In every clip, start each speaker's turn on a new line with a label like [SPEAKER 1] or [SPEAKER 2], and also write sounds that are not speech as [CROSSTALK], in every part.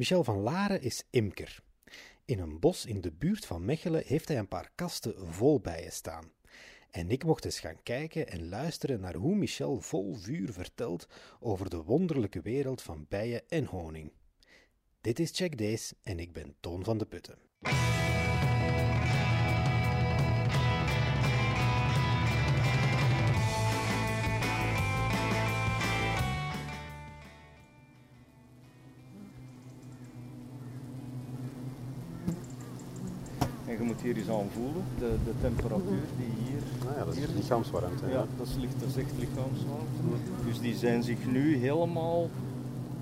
[SPEAKER 1] Michel van Laren is imker. In een bos in de buurt van Mechelen heeft hij een paar kasten vol bijen staan. En ik mocht eens gaan kijken en luisteren naar hoe Michel vol vuur vertelt over de wonderlijke wereld van bijen en honing. Dit is Check Days en ik ben Toon van de Putten.
[SPEAKER 2] Hier eens aan voelen, de, de temperatuur die hier...
[SPEAKER 3] Nou ja, dat is lichaamswarmte.
[SPEAKER 2] Ja, dat is, licht, dat is echt lichaamswarmte. Dus die zijn zich nu helemaal...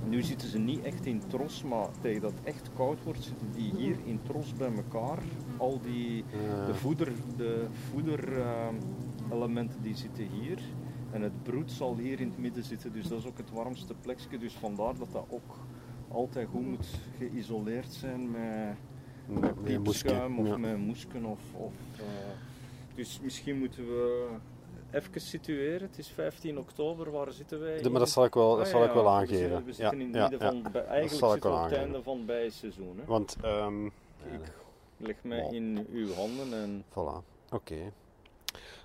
[SPEAKER 2] Nu zitten ze niet echt in tros, maar tegen dat het echt koud wordt, zitten die hier in tros bij elkaar. Al die
[SPEAKER 3] Ja.
[SPEAKER 2] de voeder, de voederelementen die zitten hier. En het broed zal hier in het midden zitten, dus dat is ook het warmste plekje. Dus vandaar dat dat ook altijd goed moet geïsoleerd zijn met, met
[SPEAKER 3] Met moesje,
[SPEAKER 2] of met moesken. Of, of, eh, dus misschien moeten we even situeren. Het is 15 oktober, waar zitten wij?
[SPEAKER 3] Ja, Maar dat zal ik wel, dat
[SPEAKER 2] Ah,
[SPEAKER 3] zal
[SPEAKER 2] ja,
[SPEAKER 3] ik wel
[SPEAKER 2] we
[SPEAKER 3] aangeven.
[SPEAKER 2] We zitten
[SPEAKER 3] Ja,
[SPEAKER 2] in het
[SPEAKER 3] ja,
[SPEAKER 2] midden van Eigenlijk zitten we op het einde van het bijenseizoen. Hè?
[SPEAKER 3] Want, ehm
[SPEAKER 2] Ik leg mij
[SPEAKER 3] Wow.
[SPEAKER 2] in uw handen en...
[SPEAKER 3] voilà. Oké.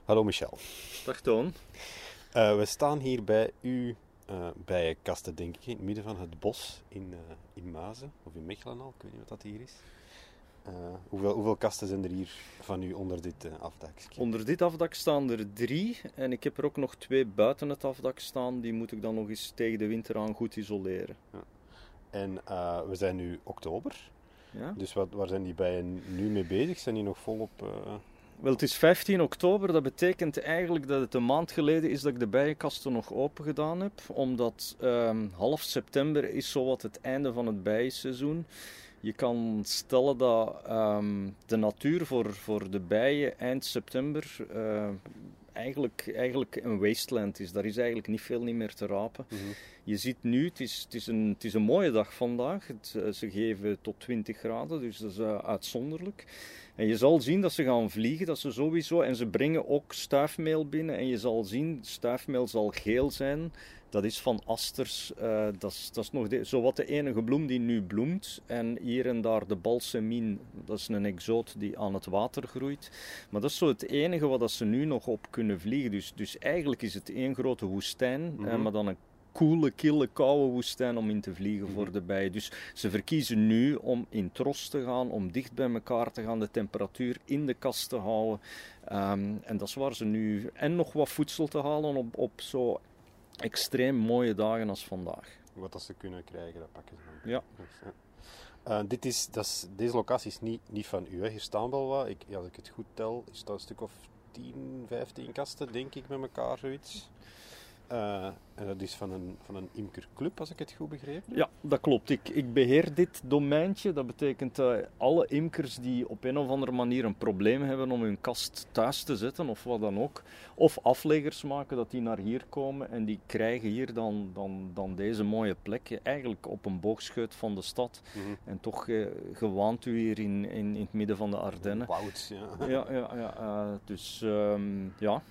[SPEAKER 3] Hallo Michel.
[SPEAKER 2] Dag Toon.
[SPEAKER 3] Eh, we staan hier bij uw eh bijenkasten, denk ik, in het midden van het bos in, in Mazen, of in Mechelen al, ik weet niet wat dat hier is. Eh, hoeveel, hoeveel kasten zijn er hier van u onder dit eh afdakje?
[SPEAKER 2] Onder dit afdak staan er drie en ik heb er ook nog twee buiten het afdak staan. Die moet ik dan nog eens tegen de winter aan goed isoleren.
[SPEAKER 3] En eh, we zijn nu oktober,
[SPEAKER 2] Ja?
[SPEAKER 3] dus wat, waar zijn die bijen nu mee bezig? Zijn die nog volop...
[SPEAKER 2] Wel, het is 15 oktober. Dat betekent eigenlijk dat het een maand geleden is dat ik de bijenkasten nog open gedaan heb. Omdat ehm, half september is zowat het einde van het bijenseizoen. Je kan stellen dat ehm, de natuur voor, voor de bijen eind september eh, eigenlijk, eigenlijk een wasteland is. Daar is eigenlijk niet veel niet meer te rapen.
[SPEAKER 3] mhm.
[SPEAKER 2] Je ziet nu, het is, het is, een, het is een mooie dag vandaag. Het, eh, ze geven tot 20 graden, dus dat is eh, uitzonderlijk. En je zal zien dat ze gaan vliegen, dat ze sowieso. En ze brengen ook stuifmeel binnen. En je zal zien, stuifmeel zal geel zijn. Dat is van asters. eh, dat, is, dat is nog de, zowat de enige bloem die nu bloemt. En hier en daar de balsemien, dat is een exoot die aan het water groeit. Maar dat is zo het enige wat dat ze nu nog op kunnen vliegen. Dus, dus eigenlijk is het één grote woestijn, eh,
[SPEAKER 3] Mhm.
[SPEAKER 2] maar dan een koele, kille, koude woestijn om in te vliegen voor de bijen. Dus ze verkiezen nu om in tros te gaan, om dicht bij elkaar te gaan, de temperatuur in de kast te houden. Ehm, en dat is waar ze nu... En nog wat voedsel te halen op, op zo extreem mooie dagen als vandaag.
[SPEAKER 3] Wat dat ze kunnen krijgen, dat pakken ze.
[SPEAKER 2] Ja.
[SPEAKER 3] Eh, dit is, dat is, deze locatie is niet, niet van u. Hè. Hier staan wel wat. Ik, ja, als ik het goed tel, is dat een stuk of 10, 15 kasten, denk ik, met elkaar zoiets. Eh, en dat is van een, van een imkerclub, als ik het goed begrepen heb.
[SPEAKER 2] Ja, dat klopt. Ik, ik beheer dit domeintje. Dat betekent dat alle imkers die op een of andere manier een probleem hebben om hun kast thuis te zetten, of wat dan ook, of afleggers maken, dat die naar hier komen en die krijgen hier dan, dan, dan deze mooie plek. Eigenlijk op een boogscheut van de stad.
[SPEAKER 3] Mhm.
[SPEAKER 2] En toch gewaant u hier in, in, in het midden van de Ardennen.
[SPEAKER 3] Woud, ja.
[SPEAKER 2] Ja, ja, ja. eh, dus ehm, ja.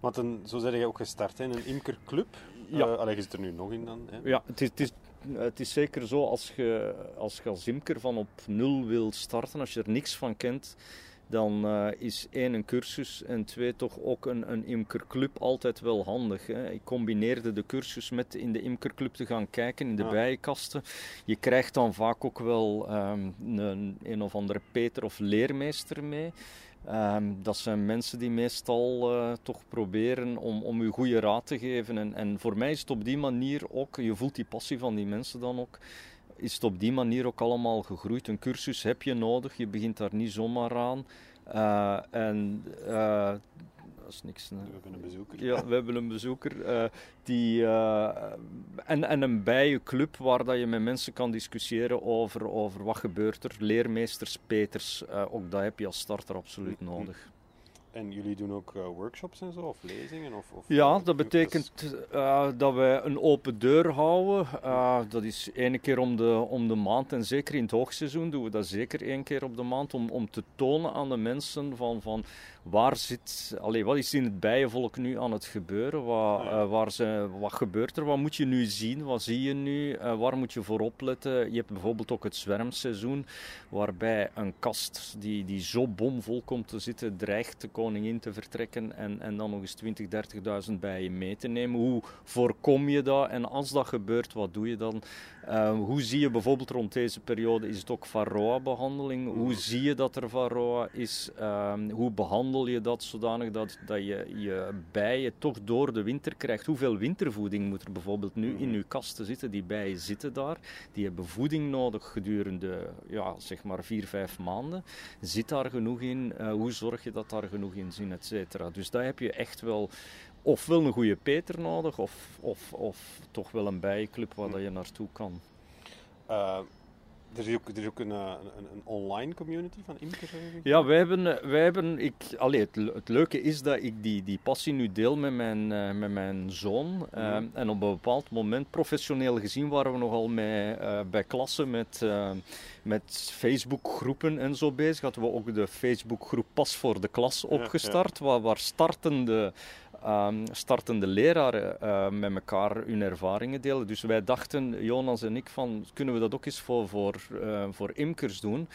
[SPEAKER 3] Want een, zo zijn jij ook gestart, hè? een imkerclub.
[SPEAKER 2] Ja.
[SPEAKER 3] Eh, allee, je zit er nu nog in dan. Hè?
[SPEAKER 2] Ja, het is, het is, het is zeker zo als je als, je als imker van op nul wil starten, als je er niks van kent, dan eh, is één een cursus en twee toch ook een, een imkerclub altijd wel handig. Hè. Ik combineerde de cursus met in de imkerclub te gaan kijken in de
[SPEAKER 3] Ja.
[SPEAKER 2] bijenkasten. Je krijgt dan vaak ook wel ehm, een, een of andere Peter of leermeester mee. Ehm, dat zijn mensen die meestal eh, toch proberen om, om u goede raad te geven. En, en voor mij is het op die manier ook, je voelt die passie van die mensen dan ook, is het op die manier ook allemaal gegroeid. Een cursus heb je nodig, je begint daar niet zomaar aan. Eh, en eh, dat is niks. nee.
[SPEAKER 3] We hebben een bezoeker.
[SPEAKER 2] Ja, we hebben een bezoeker. eh, die, en, en een bijenclub waar dat je met mensen kan discussiëren over, over wat gebeurt er. Leermeesters, peters, ook dat heb je als starter absoluut nodig.
[SPEAKER 3] En jullie doen ook uh, workshops en zo, of lezingen? Of, of
[SPEAKER 2] ja, dat betekent uh, dat wij een open deur houden. Uh, dat is één keer om de, om de maand en zeker in het hoogseizoen doen we dat zeker één keer op de maand om, om te tonen aan de mensen van, van waar zit, allee, wat is in het bijenvolk nu aan het gebeuren? Wat, uh, waar ze, wat gebeurt er? Wat moet je nu zien? Wat zie je nu? Uh, waar moet je voor opletten? Je hebt bijvoorbeeld ook het zwermseizoen, waarbij een kast die, die zo bomvol komt te zitten, dreigt de koningin te vertrekken en, en dan nog eens 20, 30.000 bijen mee te nemen. Hoe voorkom je dat? En als dat gebeurt, wat doe je dan? Uh, hoe zie je bijvoorbeeld rond deze periode, is het ook varroa-behandeling? Hoe zie je dat er varroa is? hoe behandel je dat zodanig dat, dat je je bijen toch door de winter krijgt? Hoeveel wintervoeding moet er bijvoorbeeld nu in je kasten zitten? Die bijen zitten daar, die hebben voeding nodig gedurende ja, zeg maar vier, vijf maanden. Zit daar genoeg in? Uh, hoe zorg je dat daar genoeg in zit, et cetera? Dus daar heb je echt wel ofwel een goede Peter nodig, of, of, of toch wel een bijenclub waar dat je naartoe kan.
[SPEAKER 3] Uh, er is ook, er is ook een, een, een online community van imkers?
[SPEAKER 2] Ja, wij hebben, wij hebben ik, allee, het, het, leuke is dat ik die, die passie nu deel met mijn, uh, met mijn zoon. Uh, mm. En op een bepaald moment, professioneel gezien, waren we nogal met, uh, bij klassen met, met Facebookgroepen en zo bezig. Hadden we ook de Facebookgroep Pas voor de Klas opgestart, ja, ja. Waar, waar startende um, startende leraren uh, met elkaar hun ervaringen delen. Dus wij dachten, Jonas en ik, van kunnen we dat ook eens voor, voor, uh, voor imkers doen.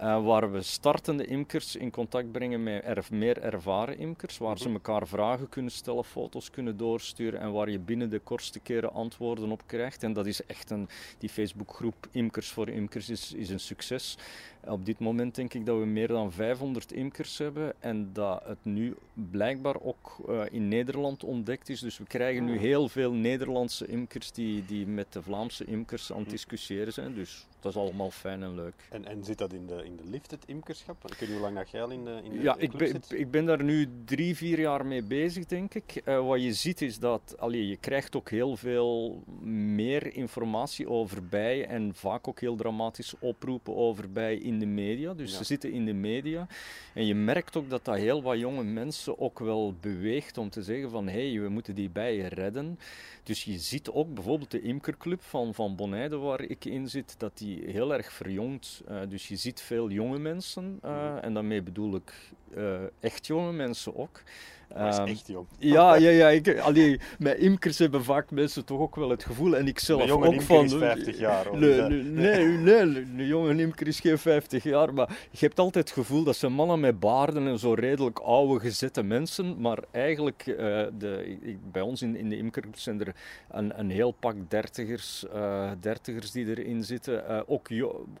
[SPEAKER 2] Uh, waar we startende imkers in contact brengen met erf, meer ervaren imkers, waar ze elkaar vragen kunnen stellen, foto's kunnen doorsturen en waar je binnen de kortste keren antwoorden op krijgt. En dat is echt een, die Facebookgroep Imkers voor Imkers is, is een succes. Op dit moment denk ik dat we meer dan 500 imkers hebben en dat het nu blijkbaar ook uh, in Nederland ontdekt is. Dus we krijgen nu heel veel Nederlandse imkers die, die met de Vlaamse imkers aan het discussiëren zijn. Dus dat is allemaal fijn en leuk.
[SPEAKER 3] En, en zit dat in de, in de lift, het imkerschap? Ik weet niet hoe lang dat jij al in de, in de
[SPEAKER 2] Ja, ik ben,
[SPEAKER 3] zit?
[SPEAKER 2] ik ben daar nu drie, vier jaar mee bezig, denk ik. Uh, wat je ziet is dat allee, je krijgt ook heel veel meer informatie over bijen en vaak ook heel dramatisch oproepen over bijen in de media. Dus ja. ze zitten in de media. En je merkt ook dat dat heel wat jonge mensen ook wel beweegt om te zeggen van hé, hey, we moeten die bijen redden. Dus je ziet ook bijvoorbeeld de imkerclub van, van Bonheide, waar ik in zit, dat die heel erg verjongt. Uh, dus je ziet veel jonge mensen, uh, en daarmee bedoel ik uh, echt jonge mensen ook.
[SPEAKER 3] Dat is echt jong.
[SPEAKER 2] Ja, ja, ja. Ik, allee, met imkers hebben vaak mensen toch ook wel het gevoel, en ik zelf ook
[SPEAKER 3] imker
[SPEAKER 2] van...
[SPEAKER 3] is 50 jaar. Hoor.
[SPEAKER 2] Nee, nee, nee, nee, een jonge imker is geen 50 jaar, maar je hebt altijd het gevoel dat ze mannen met baarden en zo redelijk oude gezette mensen, maar eigenlijk, uh, de, ik, bij ons in, in de imkerclub zijn er een, een heel pak dertigers, uh, dertigers die erin zitten, uh, ook,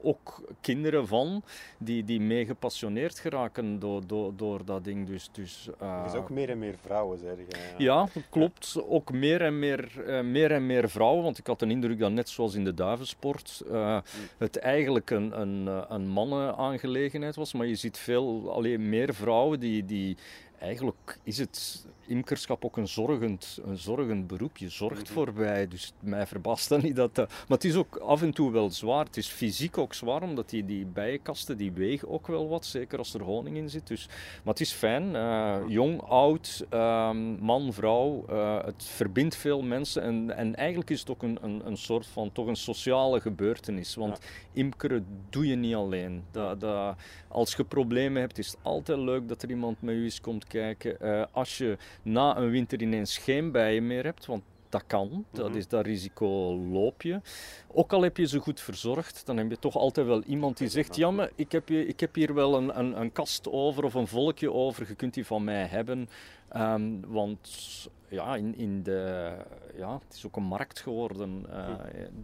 [SPEAKER 2] ook kinderen van, die, die mee gepassioneerd geraken door, door, door dat ding. Dus, dus,
[SPEAKER 3] er is ook meer en meer vrouwen, zeg je.
[SPEAKER 2] Ja, klopt. Ook meer en meer, uh, meer en meer vrouwen. Want ik had een indruk dat net zoals in de duivensport uh, het eigenlijk een, een, een mannenaangelegenheid was. Maar je ziet veel, alleen meer vrouwen die, die eigenlijk is het imkerschap ook een zorgend, een zorgend beroep. Je zorgt voor bij, dus mij verbaast dat niet. Dat, uh, maar het is ook af en toe wel zwaar. Het is fysiek ook zwaar, omdat die, die bijenkasten die wegen ook wel wat, zeker als er honing in zit. Dus, maar het is fijn. Uh, jong, oud, uh, man, vrouw. Uh, het verbindt veel mensen. En, en eigenlijk is het ook een, een, een soort van toch een sociale gebeurtenis. Want ja. imkeren doe je niet alleen. Dat, dat, als je problemen hebt, is het altijd leuk dat er iemand met je eens komt kijken. Uh, als je na een winter ineens geen bijen meer hebt, want dat kan, dat, is, dat risico loop je. Ook al heb je ze goed verzorgd, dan heb je toch altijd wel iemand die zegt: Ja, maar ik heb, ik heb hier wel een, een, een kast over of een volkje over, je kunt die van mij hebben. Um, want ja, in, in de, ja, het is ook een markt geworden. Uh,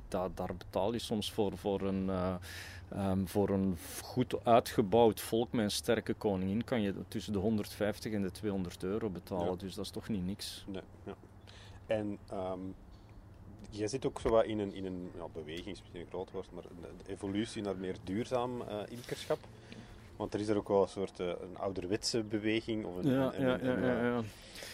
[SPEAKER 2] da, daar betaal je soms voor, voor een. Uh, Um, voor een goed uitgebouwd volk met een sterke koningin kan je tussen de 150 en de 200 euro betalen. Ja. Dus dat is toch niet niks.
[SPEAKER 3] Nee, ja. En um, jij zit ook zo wat in een, in een ja, beweging, is misschien een groot woord, maar een evolutie naar meer duurzaam uh, imkerschap. Want er is er ook wel een soort uh, een ouderwetse beweging. Of een,
[SPEAKER 2] ja,
[SPEAKER 3] een,
[SPEAKER 2] ja,
[SPEAKER 3] een-
[SPEAKER 2] ja, ja,
[SPEAKER 3] eh,
[SPEAKER 2] ja.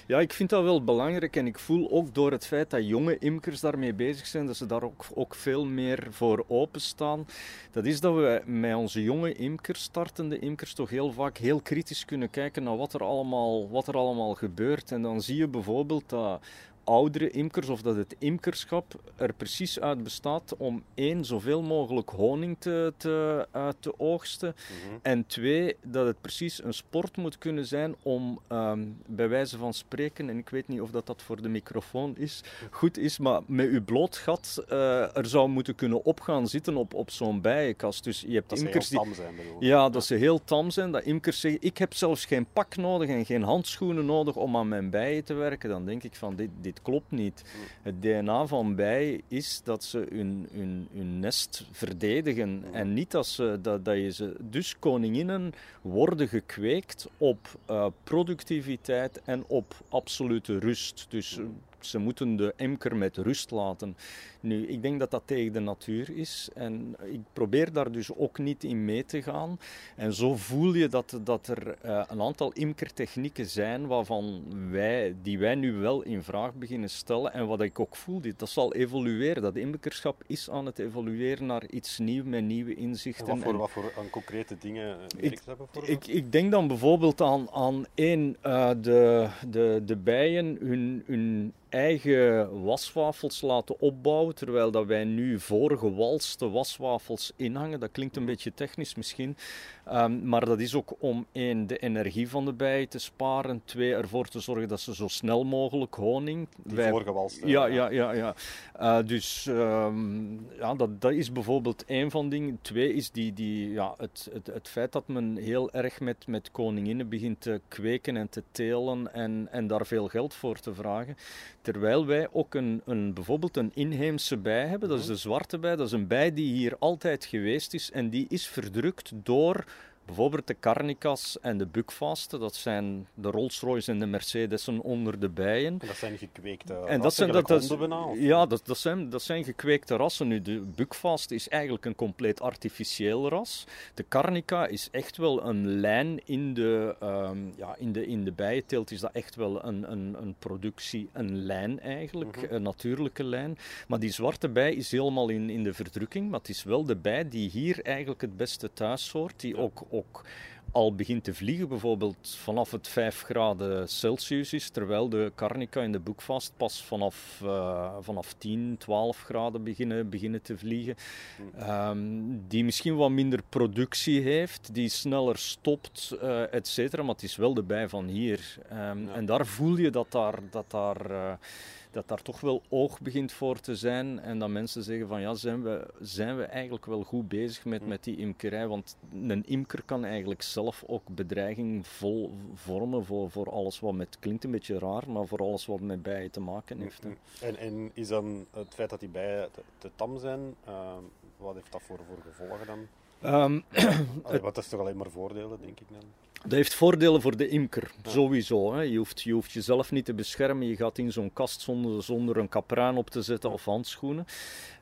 [SPEAKER 2] Ja, ik vind dat wel belangrijk en ik voel ook door het feit dat jonge imkers daarmee bezig zijn, dat ze daar ook, ook veel meer voor openstaan. Dat is dat we met onze jonge imkers, startende imkers, toch heel vaak heel kritisch kunnen kijken naar wat er allemaal, wat er allemaal gebeurt. En dan zie je bijvoorbeeld dat oudere imkers of dat het imkerschap er precies uit bestaat om één, zoveel mogelijk honing te, te, eh, te oogsten.
[SPEAKER 3] mhm.
[SPEAKER 2] En twee, dat het precies een sport moet kunnen zijn om ehm, bij wijze van spreken, en ik weet niet of dat, dat voor de microfoon is, goed is, maar met uw bloot gat eh, er zou moeten kunnen op gaan zitten op, op zo'n bijenkast. Dus je hebt
[SPEAKER 3] Dat ze
[SPEAKER 2] imkers die.
[SPEAKER 3] tam zijn?
[SPEAKER 2] Ja, dat ze heel tam zijn. Dat imkers zeggen, ik heb zelfs geen pak nodig en geen handschoenen nodig om aan mijn bijen te werken. Dan denk ik van, dit, dit klopt niet. Het DNA van bijen is dat ze hun, hun, hun nest verdedigen. En niet dat, ze, dat, dat je ze... Dus koninginnen worden gekweekt op eh, productiviteit en op absolute rust. Dus eh, ze moeten de emker met rust laten. Nu, ik denk dat dat tegen de natuur is. En ik probeer daar dus ook niet in mee te gaan. En zo voel je dat, dat er eh, een aantal imkertechnieken zijn waarvan wij, die wij nu wel in vraag beginnen stellen. En wat ik ook voel, dit, dat zal evolueren. Dat imkerschap is aan het evolueren naar iets nieuws met nieuwe
[SPEAKER 3] En
[SPEAKER 2] inzichten.
[SPEAKER 3] wat voor,
[SPEAKER 2] En-
[SPEAKER 3] wat voor aan concrete dingen eh,
[SPEAKER 2] Ik- ik, ik denk dan bijvoorbeeld aan, aan één, eh, de, de, de bijen hun, hun eigen waswafels laten opbouwen, terwijl dat wij nu voorgewalste waswafels inhangen. Dat klinkt een beetje technisch misschien, Ehm, maar dat is ook om één, de energie van de bijen te sparen, twee, ervoor te zorgen dat ze zo snel mogelijk honing...
[SPEAKER 3] Die
[SPEAKER 2] wij-
[SPEAKER 3] voorgewalste.
[SPEAKER 2] ja, ja, ja. ja. Eh, dus ehm, ja, dat, dat is bijvoorbeeld één van dingen. Twee is die, die, ja, het, het, het feit dat men heel erg met, met koninginnen begint te kweken en te telen en, en daar veel geld voor te vragen. Terwijl wij ook een, een, bijvoorbeeld een inheemse bij hebben, dat is de zwarte bij. Dat is een bij die hier altijd geweest is en die is verdrukt door bijvoorbeeld de Carnicas en de Buckfasten. Dat zijn de Rolls-Royce en de Mercedesen onder de bijen.
[SPEAKER 3] En dat zijn gekweekte
[SPEAKER 2] En dat
[SPEAKER 3] rassen,
[SPEAKER 2] zijn, dat,
[SPEAKER 3] gelijk
[SPEAKER 2] dat,
[SPEAKER 3] bijna, of-
[SPEAKER 2] ja, dat, dat, zijn, dat zijn gekweekte rassen. Nu, de Buckfast is eigenlijk een compleet artificieel ras. De Carnica is echt wel een lijn in de, ehm, ja, in de, in de bijenteelt. Is dat echt wel een, een, een productie, een lijn eigenlijk,
[SPEAKER 3] Mhm.
[SPEAKER 2] een natuurlijke lijn. Maar die zwarte bij is helemaal in, in de verdrukking. Maar het is wel de bij die hier eigenlijk het beste thuis hoort. Die
[SPEAKER 3] Ja.
[SPEAKER 2] ook, ook al begint te vliegen, bijvoorbeeld vanaf het 5 graden Celsius is, terwijl de Carnica in de boekvast pas vanaf, eh, vanaf 10, 12 graden beginnen, beginnen te vliegen. Ehm, die misschien wat minder productie heeft, die sneller stopt, eh et cetera, maar het is wel de bij van hier. Ehm,
[SPEAKER 3] Ja.
[SPEAKER 2] En daar voel je dat daar, dat daar eh, dat daar toch wel oog begint voor te zijn. En dat mensen zeggen van ja, zijn we, zijn we eigenlijk wel goed bezig met,
[SPEAKER 3] Hm.
[SPEAKER 2] met die imkerij? Want een imker kan eigenlijk zelf ook bedreiging vol vormen voor, voor alles wat met, klinkt een beetje raar, maar voor alles wat met bijen te maken heeft. hè.
[SPEAKER 3] En, en is dan het feit dat die bijen te, te tam zijn, ehm, wat heeft dat voor, voor gevolgen dan? [CLEARS THROAT] Allee, wat is toch alleen maar voordelen, denk ik dan?
[SPEAKER 2] Dat heeft voordelen voor de imker,
[SPEAKER 3] Ja.
[SPEAKER 2] sowieso. Hè. Je, hoeft, je hoeft jezelf niet te beschermen. Je gaat in zo'n kast zonder, zonder een kapruin op te zetten of handschoenen.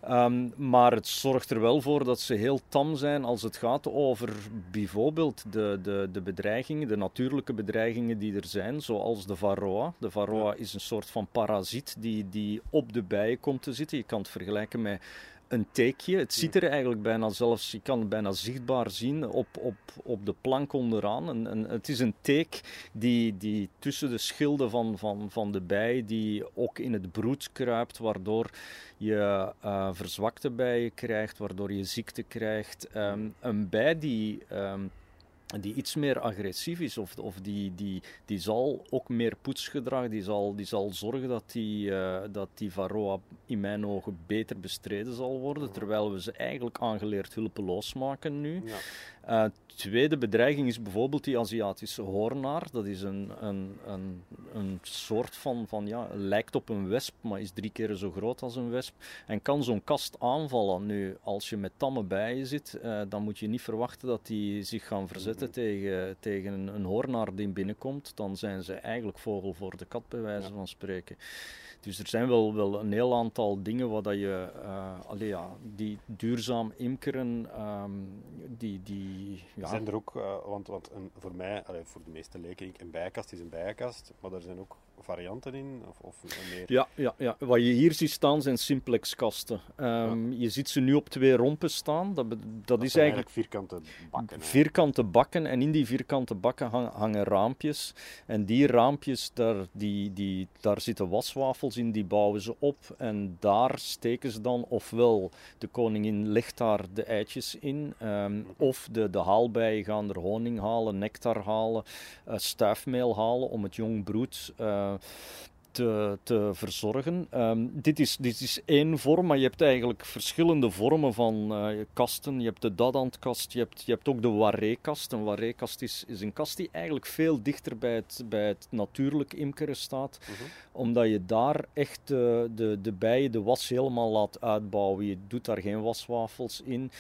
[SPEAKER 2] Ehm, maar het zorgt er wel voor dat ze heel tam zijn als het gaat over bijvoorbeeld de, de, de bedreigingen, de natuurlijke bedreigingen die er zijn, zoals de varroa. De varroa
[SPEAKER 3] Ja.
[SPEAKER 2] is een soort van parasiet die, die op de bijen komt te zitten. Je kan het vergelijken met een teekje. Het ziet er eigenlijk bijna zelfs, je kan het bijna zichtbaar zien op, op, op de plank onderaan. En, en het is een teek die, die tussen de schilden van, van, van de bij, die ook in het broed kruipt, waardoor je eh, verzwakte bijen krijgt, waardoor je ziekte krijgt. Ehm, een bij die... ehm, die iets meer agressief is, of, of die, die, die zal ook meer poetsgedrag, die zal, die zal zorgen dat die, eh, dat die varroa in mijn ogen beter bestreden zal worden, terwijl we ze eigenlijk aangeleerd hulpeloos maken nu.
[SPEAKER 3] Ja.
[SPEAKER 2] Eh, tweede bedreiging is bijvoorbeeld die Aziatische hoornaar. Dat is een, een, een, een soort van, van ja, lijkt op een wesp, maar is drie keer zo groot als een wesp. En kan zo'n kast aanvallen. Nu, als je met tamme bijen zit, eh, dan moet je niet verwachten dat die zich gaan verzetten tegen, tegen een, een hoornaar die binnenkomt. Dan zijn ze eigenlijk vogel voor de kat, bij wijze
[SPEAKER 3] Ja.
[SPEAKER 2] van spreken. Dus er zijn wel, wel een heel aantal dingen waar dat je, eh, allee, ja, die duurzaam imkeren, ehm, die, die, ja.
[SPEAKER 3] Zijn er ook, uh, want, want een, voor mij, allee, voor de meeste leken, een bijenkast is een bijenkast, maar er zijn ook varianten in? Of, of meer?
[SPEAKER 2] Ja, ja, ja, wat je hier ziet staan zijn simplexkasten. Um, ja. Je ziet ze nu op twee rompen staan. Dat, dat,
[SPEAKER 3] dat
[SPEAKER 2] is
[SPEAKER 3] eigenlijk, vierkante bakken.
[SPEAKER 2] Vierkante bakken en in die vierkante bakken hangen, hangen raampjes. En die raampjes, daar, die, die, daar zitten waswafels in, die bouwen ze op. En daar steken ze dan, ofwel de koningin legt daar de eitjes in, um, of de, de haalbijen gaan er honing halen, nectar halen, uh, stuifmeel halen om het jong broed uh, te, te verzorgen. Um, dit, is, dit is één vorm, maar je hebt eigenlijk verschillende vormen van uh, kasten. Je hebt de dadantkast, je hebt, je hebt ook de waré-kast. Een waré-kast is, is een kast die eigenlijk veel dichter bij het, bij het natuurlijk imkeren staat. Uh -huh. Omdat je daar echt de, de, de bijen de was helemaal laat uitbouwen. Je doet daar geen waswafels in.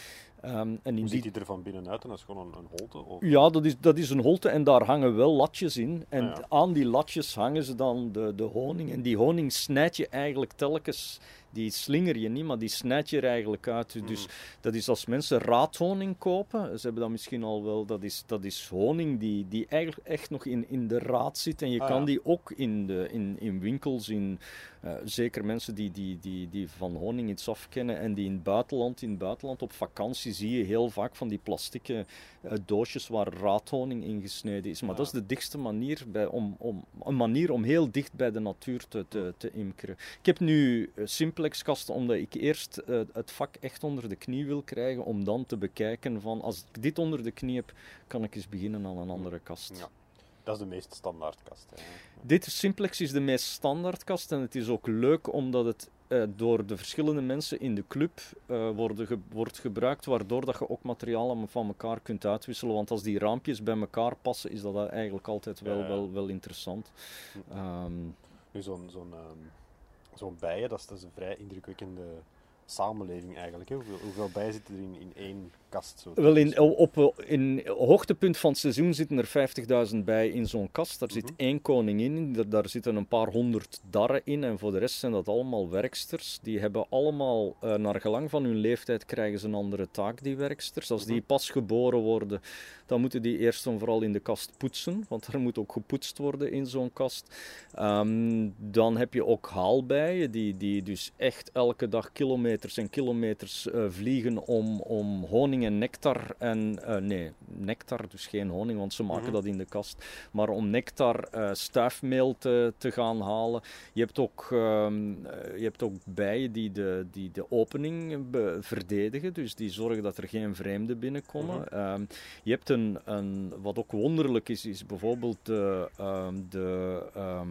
[SPEAKER 3] Um, en Hoe ziet die er van binnenuit en dat is gewoon een, een holte? Of?
[SPEAKER 2] Ja, dat is, dat is een holte en daar hangen wel latjes in. En ah, ja. aan die latjes hangen ze dan de, de honing. En die honing snijd je eigenlijk telkens die slinger je niet, maar die snijd je er eigenlijk uit.
[SPEAKER 3] Mm.
[SPEAKER 2] Dus dat is als mensen raadhoning kopen, ze hebben dat misschien al wel, dat is, dat is honing die, die eigenlijk echt nog in, in de raad zit. En je
[SPEAKER 3] Ah,
[SPEAKER 2] kan
[SPEAKER 3] ja.
[SPEAKER 2] die ook in, de, in, in winkels, in, eh, zeker mensen die, die, die, die van honing iets afkennen en die in het buitenland, in het buitenland op vakantie zie je heel vaak van die plastieke eh, doosjes waar raadhoning in gesneden is. Maar
[SPEAKER 3] Ja.
[SPEAKER 2] dat is de dichtste manier, bij, om, om, een manier om heel dicht bij de natuur te, te, te imkeren. Ik heb nu eh, simplexkasten omdat ik eerst eh, het vak echt onder de knie wil krijgen om dan te bekijken van als ik dit onder de knie heb, kan ik eens beginnen aan een andere kast.
[SPEAKER 3] Ja. Dat is de meest standaard kast. Hè.
[SPEAKER 2] Dit simplex is de meest standaard kast en het is ook leuk omdat het eh, door de verschillende mensen in de club eh, worden ge- wordt gebruikt, waardoor dat je ook materialen van elkaar kunt uitwisselen. Want als die raampjes bij elkaar passen, is dat eigenlijk altijd wel, wel, wel interessant. Ehm,
[SPEAKER 3] Nu, zo'n zo'n ehm, zo'n bijen, dat is, een vrij indrukwekkende samenleving eigenlijk. Hè. Hoeveel, hoeveel bijen zitten er in, in één kast? Zo
[SPEAKER 2] Wel, in, op, in hoogtepunt van het seizoen zitten er 50.000 bij in zo'n kast. Daar zit
[SPEAKER 3] Mhm.
[SPEAKER 2] één koningin in, daar, daar zitten een paar honderd darren in. En voor de rest zijn dat allemaal werksters. Die hebben allemaal, eh, naar gelang van hun leeftijd, krijgen ze een andere taak, die werksters. Als die
[SPEAKER 3] Mhm.
[SPEAKER 2] pas geboren worden, dan moeten die eerst en vooral in de kast poetsen. Want er moet ook gepoetst worden in zo'n kast. Ehm, dan heb je ook haalbijen, die, die dus echt elke dag kilometers en kilometers eh, vliegen om, om honing en nectar en... eh, nee, nectar, dus geen honing, want ze maken
[SPEAKER 3] Mhm.
[SPEAKER 2] dat in de kast. Maar om nectar, eh, stuifmeel te, te gaan halen. Je hebt ook, ehm, eh, je hebt ook bijen die de, die de opening verdedigen, dus die zorgen dat er geen vreemden binnenkomen.
[SPEAKER 3] Mhm.
[SPEAKER 2] Ehm, je hebt een, een, wat ook wonderlijk is, is bijvoorbeeld de, de, ehm,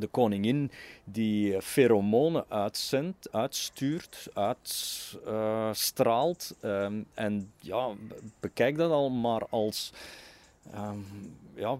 [SPEAKER 2] de koningin die feromonen uitzendt, uitstuurt, uitstraalt. Ehm, en ja, be- bekijk dat al maar als... ehm, ja,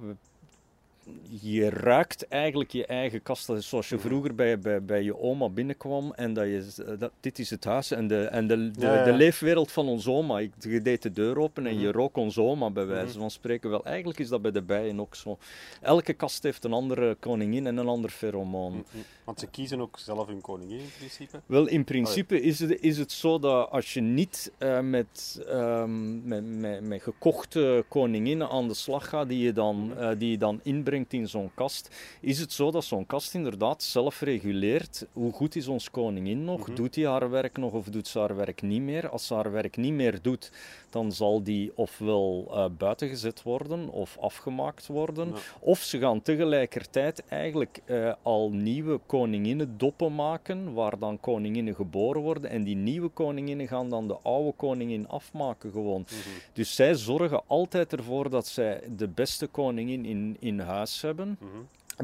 [SPEAKER 2] je ruikt eigenlijk je eigen kast. Zoals je vroeger bij, bij, bij je oma binnenkwam en dat je... Dat, dit is het huis en de, en de, de,
[SPEAKER 3] Ja, ja.
[SPEAKER 2] de leefwereld van onze oma. Ik, je deed de deur open en je
[SPEAKER 3] Mhm.
[SPEAKER 2] rook onze oma bij wijze
[SPEAKER 3] Mhm.
[SPEAKER 2] van spreken. Wel, eigenlijk is dat bij de bijen ook zo. Elke kast heeft een andere koningin en een ander feromoon.
[SPEAKER 3] Mm, mm. Want ze kiezen ook zelf hun koningin in principe.
[SPEAKER 2] Wel, in principe is het, is het zo dat als je niet eh, met, ehm, met, met, met gekochte koninginnen aan de slag gaat, die je dan, eh, die je dan inbrengt in zo'n kast, is het zo dat zo'n kast inderdaad zelf reguleert hoe goed is ons koningin nog,
[SPEAKER 3] Mhm.
[SPEAKER 2] doet hij haar werk nog of doet ze haar werk niet meer. Als ze haar werk niet meer doet, dan zal die ofwel eh buiten gezet worden of afgemaakt worden.
[SPEAKER 3] Ja.
[SPEAKER 2] Of ze gaan tegelijkertijd eigenlijk eh, al nieuwe koninginnen doppen maken, waar dan koninginnen geboren worden. En die nieuwe koninginnen gaan dan de oude koningin afmaken gewoon.
[SPEAKER 3] Mhm.
[SPEAKER 2] Dus zij zorgen altijd ervoor dat zij de beste koningin in, in huis hebben.
[SPEAKER 3] Mhm.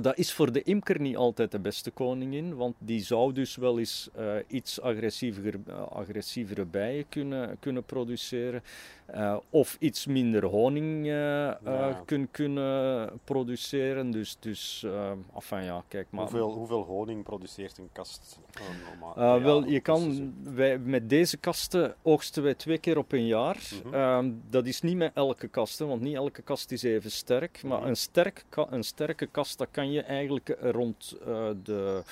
[SPEAKER 2] Dat is voor de imker niet altijd de beste koningin, want die zou dus wel eens eh, iets agressiever, eh, agressievere bijen kunnen, kunnen produceren. eh, of iets minder honing
[SPEAKER 3] Ja.
[SPEAKER 2] kun- kunnen produceren. Dus, dus enfin ja, kijk maar.
[SPEAKER 3] Hoeveel, hoeveel honing produceert een kast?
[SPEAKER 2] Wel, je kan, wij, met deze kasten oogsten wij twee keer op een jaar.
[SPEAKER 3] Mhm.
[SPEAKER 2] Ehm, dat is niet met elke kast, hè, want niet elke kast is even sterk. Maar
[SPEAKER 3] Mhm.
[SPEAKER 2] een, sterk een sterke kast, dat kan kan je eigenlijk rond uh, de,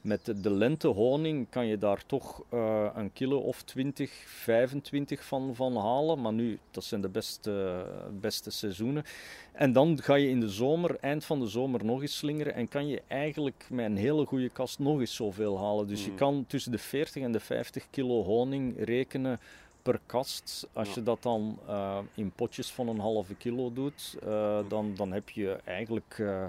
[SPEAKER 2] met de, de lente honing, kan je daar toch uh, een kilo of 20, 25 van, van halen. Maar nu, dat zijn de beste, beste seizoenen. En dan ga je in de zomer, eind van de zomer, nog eens slingeren. En kan je eigenlijk met een hele goede kast nog eens zoveel halen. Dus je
[SPEAKER 3] Mm.
[SPEAKER 2] kan tussen de 40 en de 50 kilo honing rekenen per kast. Als je dat dan eh, in potjes van een halve kilo doet, eh, dan, dan heb je eigenlijk eh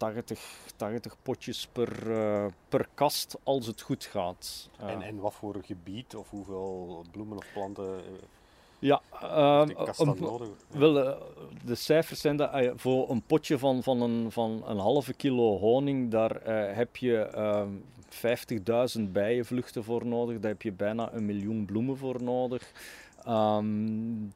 [SPEAKER 2] 80, 80 potjes per, eh, per kast als het goed gaat. Eh,
[SPEAKER 3] En, en wat voor gebied of hoeveel bloemen of planten eh,
[SPEAKER 2] ja,
[SPEAKER 3] nodig? Ja.
[SPEAKER 2] Wel, de cijfers zijn dat voor een potje van, van, een, van een halve kilo honing, daar heb je ehm 50.000 bijenvluchten voor nodig. Daar heb je bijna een miljoen bloemen voor nodig. Ehm,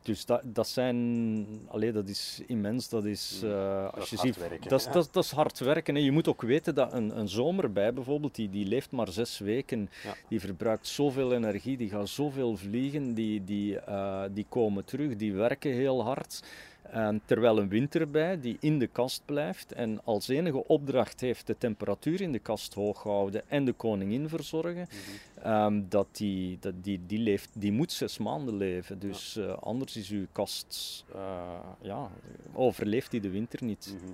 [SPEAKER 2] dus dat, dat zijn, allee, dat is immens. Dat is,
[SPEAKER 3] Mm,
[SPEAKER 2] eh,
[SPEAKER 3] dat
[SPEAKER 2] als je
[SPEAKER 3] hard
[SPEAKER 2] ziet,
[SPEAKER 3] werken,
[SPEAKER 2] dat,
[SPEAKER 3] ja.
[SPEAKER 2] dat, dat is hard werken. Je moet ook weten dat een, een zomerbij bijvoorbeeld, die, die leeft maar zes weken.
[SPEAKER 3] Ja.
[SPEAKER 2] Die verbruikt zoveel energie, die gaat zoveel vliegen, die, die, eh, die komen terug, die werken heel hard. En terwijl een winterbij die in de kast blijft en als enige opdracht heeft de temperatuur in de kast hoog houden en de koningin verzorgen,
[SPEAKER 3] Mhm.
[SPEAKER 2] ehm, dat die, dat die, die, leeft, die moet zes maanden leven. Dus eh, anders is uw kast, eh, ja, overleeft die de winter niet.
[SPEAKER 3] Mhm.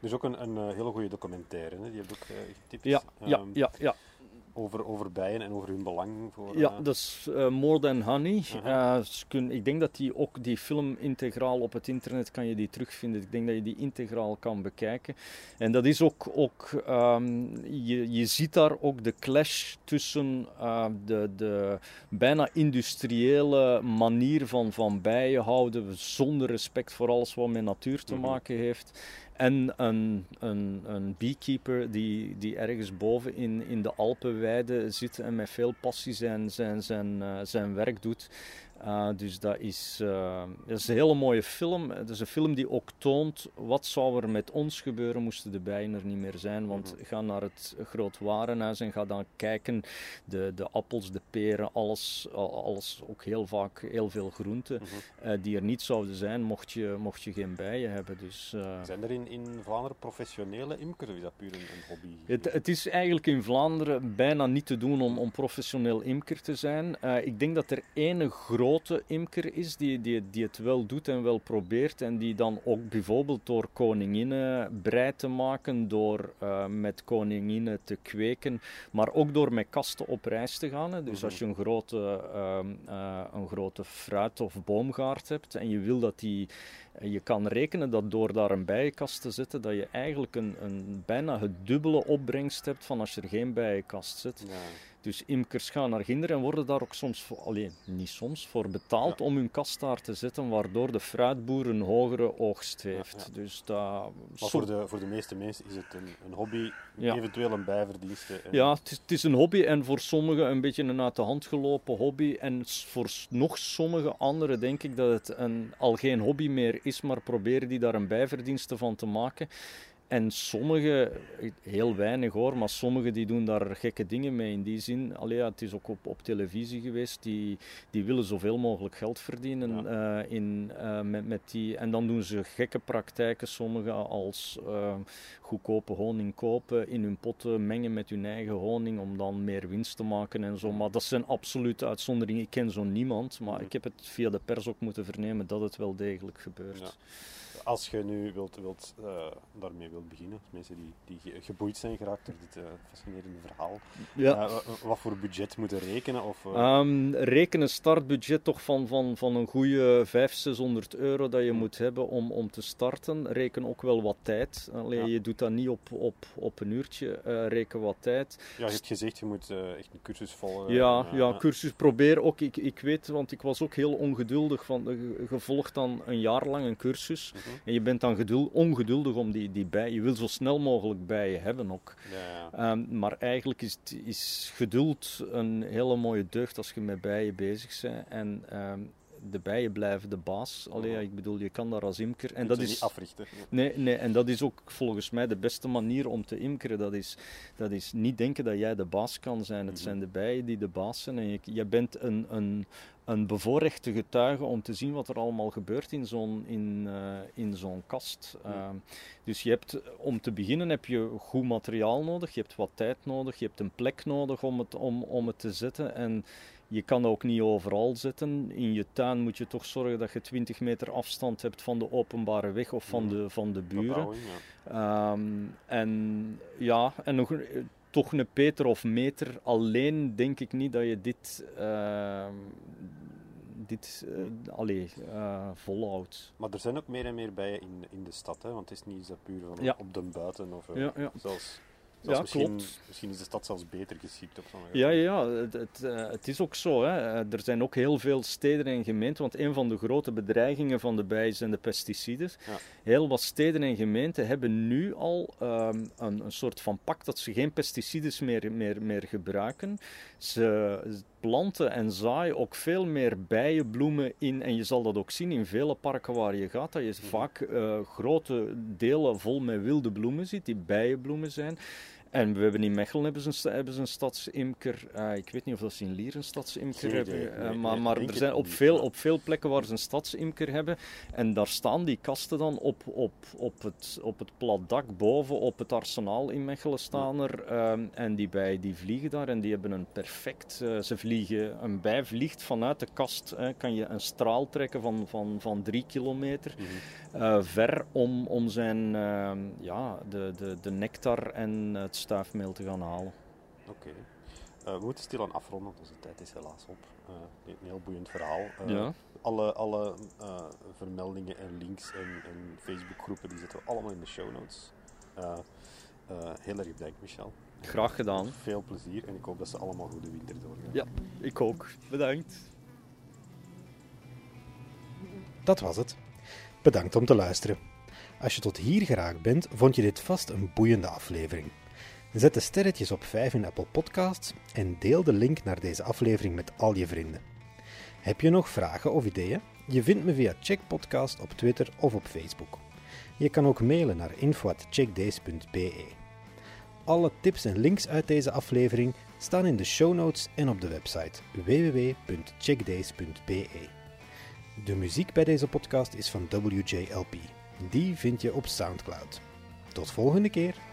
[SPEAKER 3] Er is ook een, een eh, hele goede documentaire, hè? die heb ik ook getipt.
[SPEAKER 2] Ja, ja,
[SPEAKER 3] ehm,
[SPEAKER 2] ja, ja.
[SPEAKER 3] Over, over bijen en over hun belang voor...
[SPEAKER 2] Ja,
[SPEAKER 3] eh,
[SPEAKER 2] dat is eh, More Than Honey.
[SPEAKER 3] Aha.
[SPEAKER 2] Eh, kun- ik denk dat die ook die film integraal op het internet kan je die terugvinden. Ik denk dat je die integraal kan bekijken. En dat is ook, ook ehm, je, je ziet daar ook de clash tussen de, de bijna industriële manier van, van bijen houden, zonder respect voor alles wat met natuur te
[SPEAKER 3] Mhm.
[SPEAKER 2] maken heeft. En een, een, een beekeeper die, die ergens boven in, in de Alpenweide zit en met veel passie zijn, zijn, zijn, eh, zijn werk doet. Uh, dus dat is, uh, dat is een hele mooie film. Het is een film die ook toont wat zou er met ons gebeuren moesten de bijen er niet meer zijn. Want
[SPEAKER 3] Mhm.
[SPEAKER 2] ga naar het groot warenhuis en ga dan kijken. De, de appels, de peren, alles, al- alles ook heel vaak heel veel groenten.
[SPEAKER 3] Mhm.
[SPEAKER 2] eh, die er niet zouden zijn mocht je, mocht je geen bijen hebben. Dus,
[SPEAKER 3] Zijn er in, in Vlaanderen professionele imkers of is dat puur een, een hobby?
[SPEAKER 2] het, het, is eigenlijk in Vlaanderen bijna niet te doen om, om professioneel imker te zijn. Ik denk dat er ene grote imker is die, die, die het wel doet en wel probeert. En die dan ook bijvoorbeeld door koninginnen brei te maken, door uh, met koninginnen te kweken, maar ook door met kasten op reis te gaan. Hè. Dus
[SPEAKER 3] Mhm.
[SPEAKER 2] als je een grote, een grote fruit- of boomgaard hebt en je wil dat die je kan rekenen dat door daar een bijenkast te zetten, dat je eigenlijk een, een bijna het dubbele opbrengst hebt van als je er geen bijenkast zet.
[SPEAKER 3] Ja.
[SPEAKER 2] Dus imkers gaan naar Ginder en worden daar ook soms, voor, alleen niet soms, voor betaald
[SPEAKER 3] Ja.
[SPEAKER 2] om hun kast daar te zetten, waardoor de fruitboer een hogere oogst heeft.
[SPEAKER 3] Ja,
[SPEAKER 2] Dus dat...
[SPEAKER 3] Maar voor de, voor de meeste mensen is het een, een hobby, eventueel een bijverdienste. en-
[SPEAKER 2] Ja, het is, het is een hobby en voor sommigen een beetje een uit de hand gelopen hobby. En voor nog sommige anderen denk ik dat het een, al geen hobby meer is, maar proberen die daar een bijverdienste van te maken. En sommigen, heel weinig hoor, maar sommigen die doen daar gekke dingen mee in die zin. Allee, het is ook op, op televisie geweest, die, die willen zoveel mogelijk geld verdienen eh, in, eh, met, met die. En dan doen ze gekke praktijken, sommigen als eh, goedkope honing kopen, in hun potten mengen met hun eigen honing om dan meer winst te maken en zo. Maar dat zijn absolute uitzonderingen. Ik ken zo niemand, maar ik heb het via de pers ook moeten vernemen dat het wel degelijk gebeurt.
[SPEAKER 3] Ja. Als je nu wilt, wilt, daarmee wilt beginnen, mensen die, die geboeid zijn geraakt door dit uh, fascinerende verhaal,
[SPEAKER 2] ja.
[SPEAKER 3] uh, wat voor budget moeten rekenen? Of,
[SPEAKER 2] um, reken een startbudget toch van, van, van een goede 500, 600 euro dat je moet hebben om, om te starten. Reken ook wel wat tijd. Allee,
[SPEAKER 3] Ja.
[SPEAKER 2] Je doet dat niet op, op, op een uurtje. Reken wat tijd.
[SPEAKER 3] Ja, je hebt gezegd, je moet echt een cursus volgen.
[SPEAKER 2] Ja, ja, cursus. Probeer ook. Ik, ik weet, want ik was ook heel ongeduldig. Van, je volgt dan een jaar lang een cursus.
[SPEAKER 3] Mhm.
[SPEAKER 2] En je bent dan geduld, ongeduldig om die, die bij. Je wil zo snel mogelijk bijen hebben ook.
[SPEAKER 3] Ja, ja.
[SPEAKER 2] Um, maar eigenlijk is, is geduld een hele mooie deugd als je met bijen bezig bent. En um, de bijen blijven de baas. Allee,
[SPEAKER 3] Mhm.
[SPEAKER 2] ik bedoel, je kan daar als imker... En dat
[SPEAKER 3] niet
[SPEAKER 2] is...
[SPEAKER 3] africhten. Ja.
[SPEAKER 2] Nee, nee, en dat is ook volgens mij de beste manier om te imkeren. Dat is, dat is niet denken dat jij de baas kan zijn. Het
[SPEAKER 3] Mhm.
[SPEAKER 2] zijn de bijen die de baas zijn. En je, je bent een, een, een bevoorrechte getuige om te zien wat er allemaal gebeurt in zo'n, in, eh, in zo'n kast.
[SPEAKER 3] Ja.
[SPEAKER 2] Ehm, dus je hebt, om te beginnen heb je goed materiaal nodig. Je hebt wat tijd nodig. Je hebt een plek nodig om het, om, om het te zetten. En je kan ook niet overal zitten. In je tuin moet je toch zorgen dat je 20 meter afstand hebt van de openbare weg of van de, van de buren.
[SPEAKER 3] Ja.
[SPEAKER 2] Ehm, en ja, en nog eh, toch een peter of meter alleen denk ik niet dat je dit, ehm, dit allee, eh, volhoudt.
[SPEAKER 3] Maar er zijn ook meer en meer bijen in, in de stad, hè? want het is niet zo puur van
[SPEAKER 2] Ja.
[SPEAKER 3] op de buiten. Of,
[SPEAKER 2] Ja, ja.
[SPEAKER 3] Zelfs,
[SPEAKER 2] Ja,
[SPEAKER 3] misschien,
[SPEAKER 2] klopt.
[SPEAKER 3] misschien is de stad zelfs beter geschikt op sommige
[SPEAKER 2] Ja, ja, ja, het, het, eh, het is ook zo. Hè. Eh, Er zijn ook heel veel steden en gemeenten, want een van de grote bedreigingen van de bijen zijn de pesticiden.
[SPEAKER 3] Ja.
[SPEAKER 2] Heel wat steden en gemeenten hebben nu al ehm, een, een soort van pak dat ze geen pesticides meer, meer, meer gebruiken. Ze planten en zaaien ook veel meer bijenbloemen in. En je zal dat ook zien in vele parken waar je gaat, dat je vaak eh, grote delen vol met wilde bloemen ziet, die bijenbloemen zijn. En we hebben in Mechelen hebben ze een, hebben ze een stadsimker. Eh, ik weet niet of dat ze in Lier een stadsimker hebben. eh,
[SPEAKER 3] Nee,
[SPEAKER 2] maar maar er zijn op veel, op veel plekken waar ze een stadsimker hebben. En daar staan die kasten dan op, op, op, het, op het plat dak boven, op het arsenaal in Mechelen staan er. ehm, en die bijen die vliegen daar en die hebben een perfect... eh, ze vliegen, een bij vliegt vanuit de kast. kan je een straal trekken van, van, van drie kilometer
[SPEAKER 3] Mhm.
[SPEAKER 2] eh, ver om, om zijn, ehm, ja, de, de, de nectar en het stuifmeel te gaan halen.
[SPEAKER 3] Oké. Eh, we moeten stilaan afronden, onze tijd is helaas op. Eh, een heel boeiend verhaal. Eh,
[SPEAKER 2] Ja.
[SPEAKER 3] Alle, alle eh, vermeldingen en links en, en Facebookgroepen die zetten we allemaal in de show notes. Eh, eh, heel erg bedankt, Michel.
[SPEAKER 2] Graag gedaan.
[SPEAKER 3] Veel plezier en ik hoop dat ze allemaal goede winter doorgaan.
[SPEAKER 2] Ja, ik ook. Bedankt.
[SPEAKER 1] Dat was het. Bedankt om te luisteren. Als je tot hier geraakt bent, vond je dit vast een boeiende aflevering. Zet de sterretjes op 5 in Apple Podcasts en deel de link naar deze aflevering met al je vrienden. Heb je nog vragen of ideeën? Je vindt me via Checkpodcast op Twitter of op Facebook. Je kan ook mailen naar info.checkdays.be. Alle tips en links uit deze aflevering staan in de show notes en op de website www.checkdays.be. De muziek bij deze podcast is van WJLP. Die vind je op SoundCloud. Tot volgende keer.